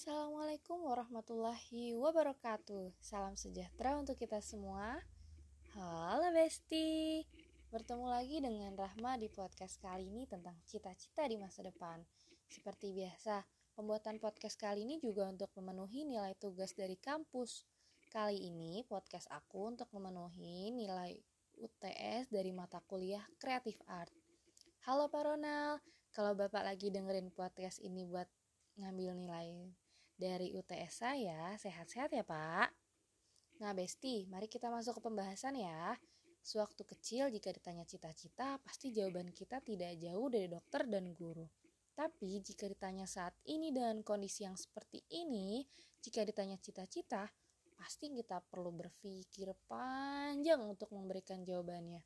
Assalamualaikum warahmatullahi wabarakatuh. Salam sejahtera untuk kita semua. Halo Besti. Bertemu lagi dengan Rahma di podcast kali ini tentang cita-cita di masa depan. Seperti biasa, pembuatan podcast kali ini juga untuk memenuhi nilai tugas dari kampus. Kali ini podcast aku untuk memenuhi nilai UTS dari mata kuliah Creative Art Halo Pak Ronald, kalau Bapak lagi dengerin podcast ini buat ngambil nilai dari UTS saya. Sehat-sehat ya, Pak. Nah, Besti, mari kita masuk ke pembahasan ya. Sewaktu kecil jika ditanya cita-cita, pasti jawaban kita tidak jauh dari dokter dan guru. Tapi jika ditanya saat ini dengan kondisi yang seperti ini, jika ditanya cita-cita, pasti kita perlu berpikir panjang untuk memberikan jawabannya.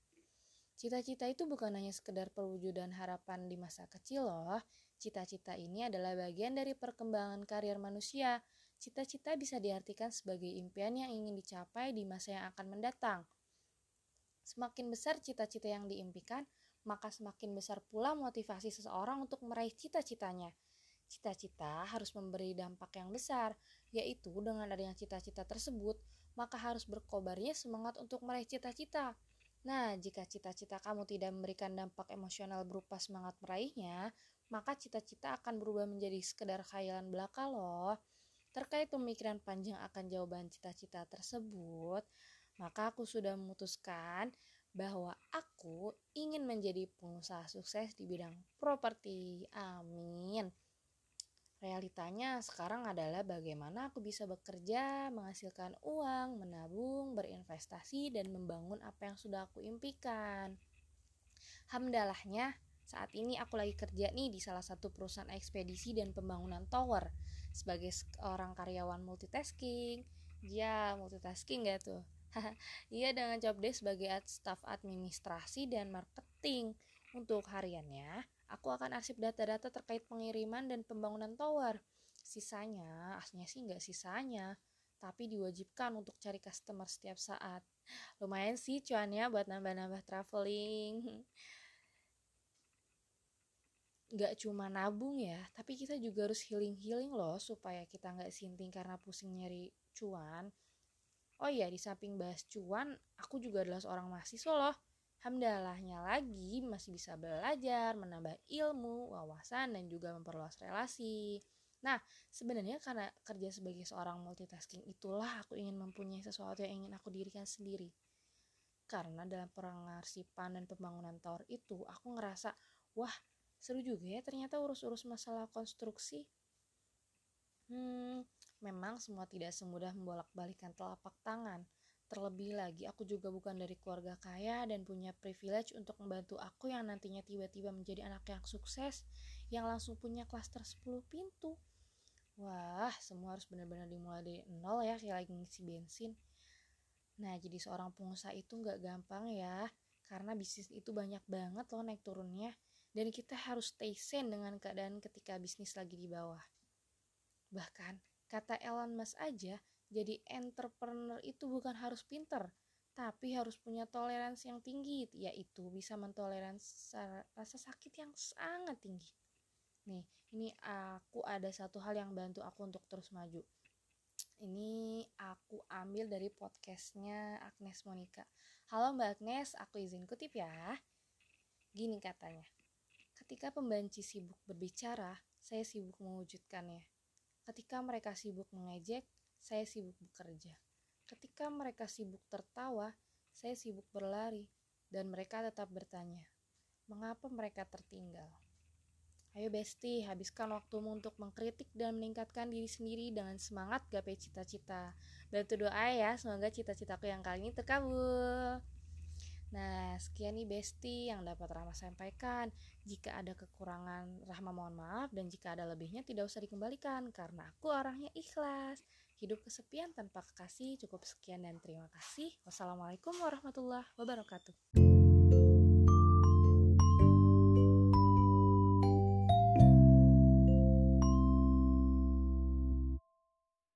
Cita-cita itu bukan hanya sekedar perwujudan harapan di masa kecil loh. Cita-cita ini adalah bagian dari perkembangan karier manusia. Cita-cita bisa diartikan sebagai impian yang ingin dicapai di masa yang akan mendatang. Semakin besar cita-cita yang diimpikan, maka semakin besar pula motivasi seseorang untuk meraih cita-citanya. Cita-cita harus memberi dampak yang besar, yaitu dengan adanya cita-cita tersebut, maka harus berkobarnya semangat untuk meraih cita-cita. Nah, jika cita-cita kamu tidak memberikan dampak emosional berupa semangat meraihnya, maka cita-cita akan berubah menjadi sekedar khayalan belaka loh. Terkait pemikiran panjang akan jawaban cita-cita tersebut, maka aku sudah memutuskan bahwa aku ingin menjadi pengusaha sukses di bidang properti. Amin. Realitanya sekarang adalah bagaimana aku bisa bekerja, menghasilkan uang, menabung, berinvestasi, dan membangun apa yang sudah aku impikan. Hamdalahnya, saat ini aku lagi kerja nih di salah satu perusahaan ekspedisi dan pembangunan tower sebagai orang karyawan multitasking. Ya, multitasking gak tuh? Iya dengan job desk sebagai staff administrasi dan marketing. Untuk hariannya, Aku akan arsip data-data terkait pengiriman dan pembangunan tower. Sisanya, aslinya sih nggak sisanya, tapi diwajibkan untuk cari customer setiap saat. Lumayan sih cuannya buat nambah-nambah traveling. Gak cuma nabung ya, tapi kita juga harus healing-healing loh supaya kita nggak sinting karena pusing nyari cuan. Oh iya, di samping bahas cuan, aku juga adalah seorang mahasiswa loh Hamdallahnya lagi masih bisa belajar, menambah ilmu, wawasan, dan juga memperluas relasi. Nah, sebenarnya karena kerja sebagai seorang multitasking itulah aku ingin mempunyai sesuatu yang ingin aku dirikan sendiri. Karena dalam pengarsipan dan pembangunan tower itu, aku ngerasa, wah, seru juga ya ternyata urus-urus masalah konstruksi. Hmm, memang semua tidak semudah membolak-balikan telapak tangan. Terlebih lagi, aku juga bukan dari keluarga kaya dan punya privilege untuk membantu aku yang nantinya tiba-tiba menjadi anak yang sukses, yang langsung punya klaster 10 pintu. Wah, semua harus benar-benar dimulai dari nol ya, kayak lagi ngisi bensin. Nah, jadi seorang pengusaha itu nggak gampang ya, karena bisnis itu banyak banget loh naik turunnya, dan kita harus stay sane dengan keadaan ketika bisnis lagi di bawah. Bahkan, kata Elon Musk aja, jadi entrepreneur itu bukan harus pinter, tapi harus punya toleransi yang tinggi, yaitu bisa mentoleransi rasa sakit yang sangat tinggi. Nih, ini aku ada satu hal yang bantu aku untuk terus maju. Ini aku ambil dari podcastnya Agnes Monica. Halo Mbak Agnes, aku izin kutip ya. Gini katanya, ketika pembanci sibuk berbicara, saya sibuk mewujudkannya. Ketika mereka sibuk mengejek, saya sibuk bekerja. Ketika mereka sibuk tertawa, saya sibuk berlari, dan mereka tetap bertanya, mengapa mereka tertinggal? Ayo Besti, habiskan waktumu untuk mengkritik dan meningkatkan diri sendiri dengan semangat gapai cita-cita. Bantu doa ya, semoga cita-citaku yang kali ini terkabul. Nah, sekian nih Besti yang dapat Rahma sampaikan. Jika ada kekurangan, Rahma mohon maaf dan jika ada lebihnya tidak usah dikembalikan karena aku orangnya ikhlas. Hidup kesepian tanpa kekasih cukup sekian dan terima kasih. Wassalamualaikum warahmatullahi wabarakatuh.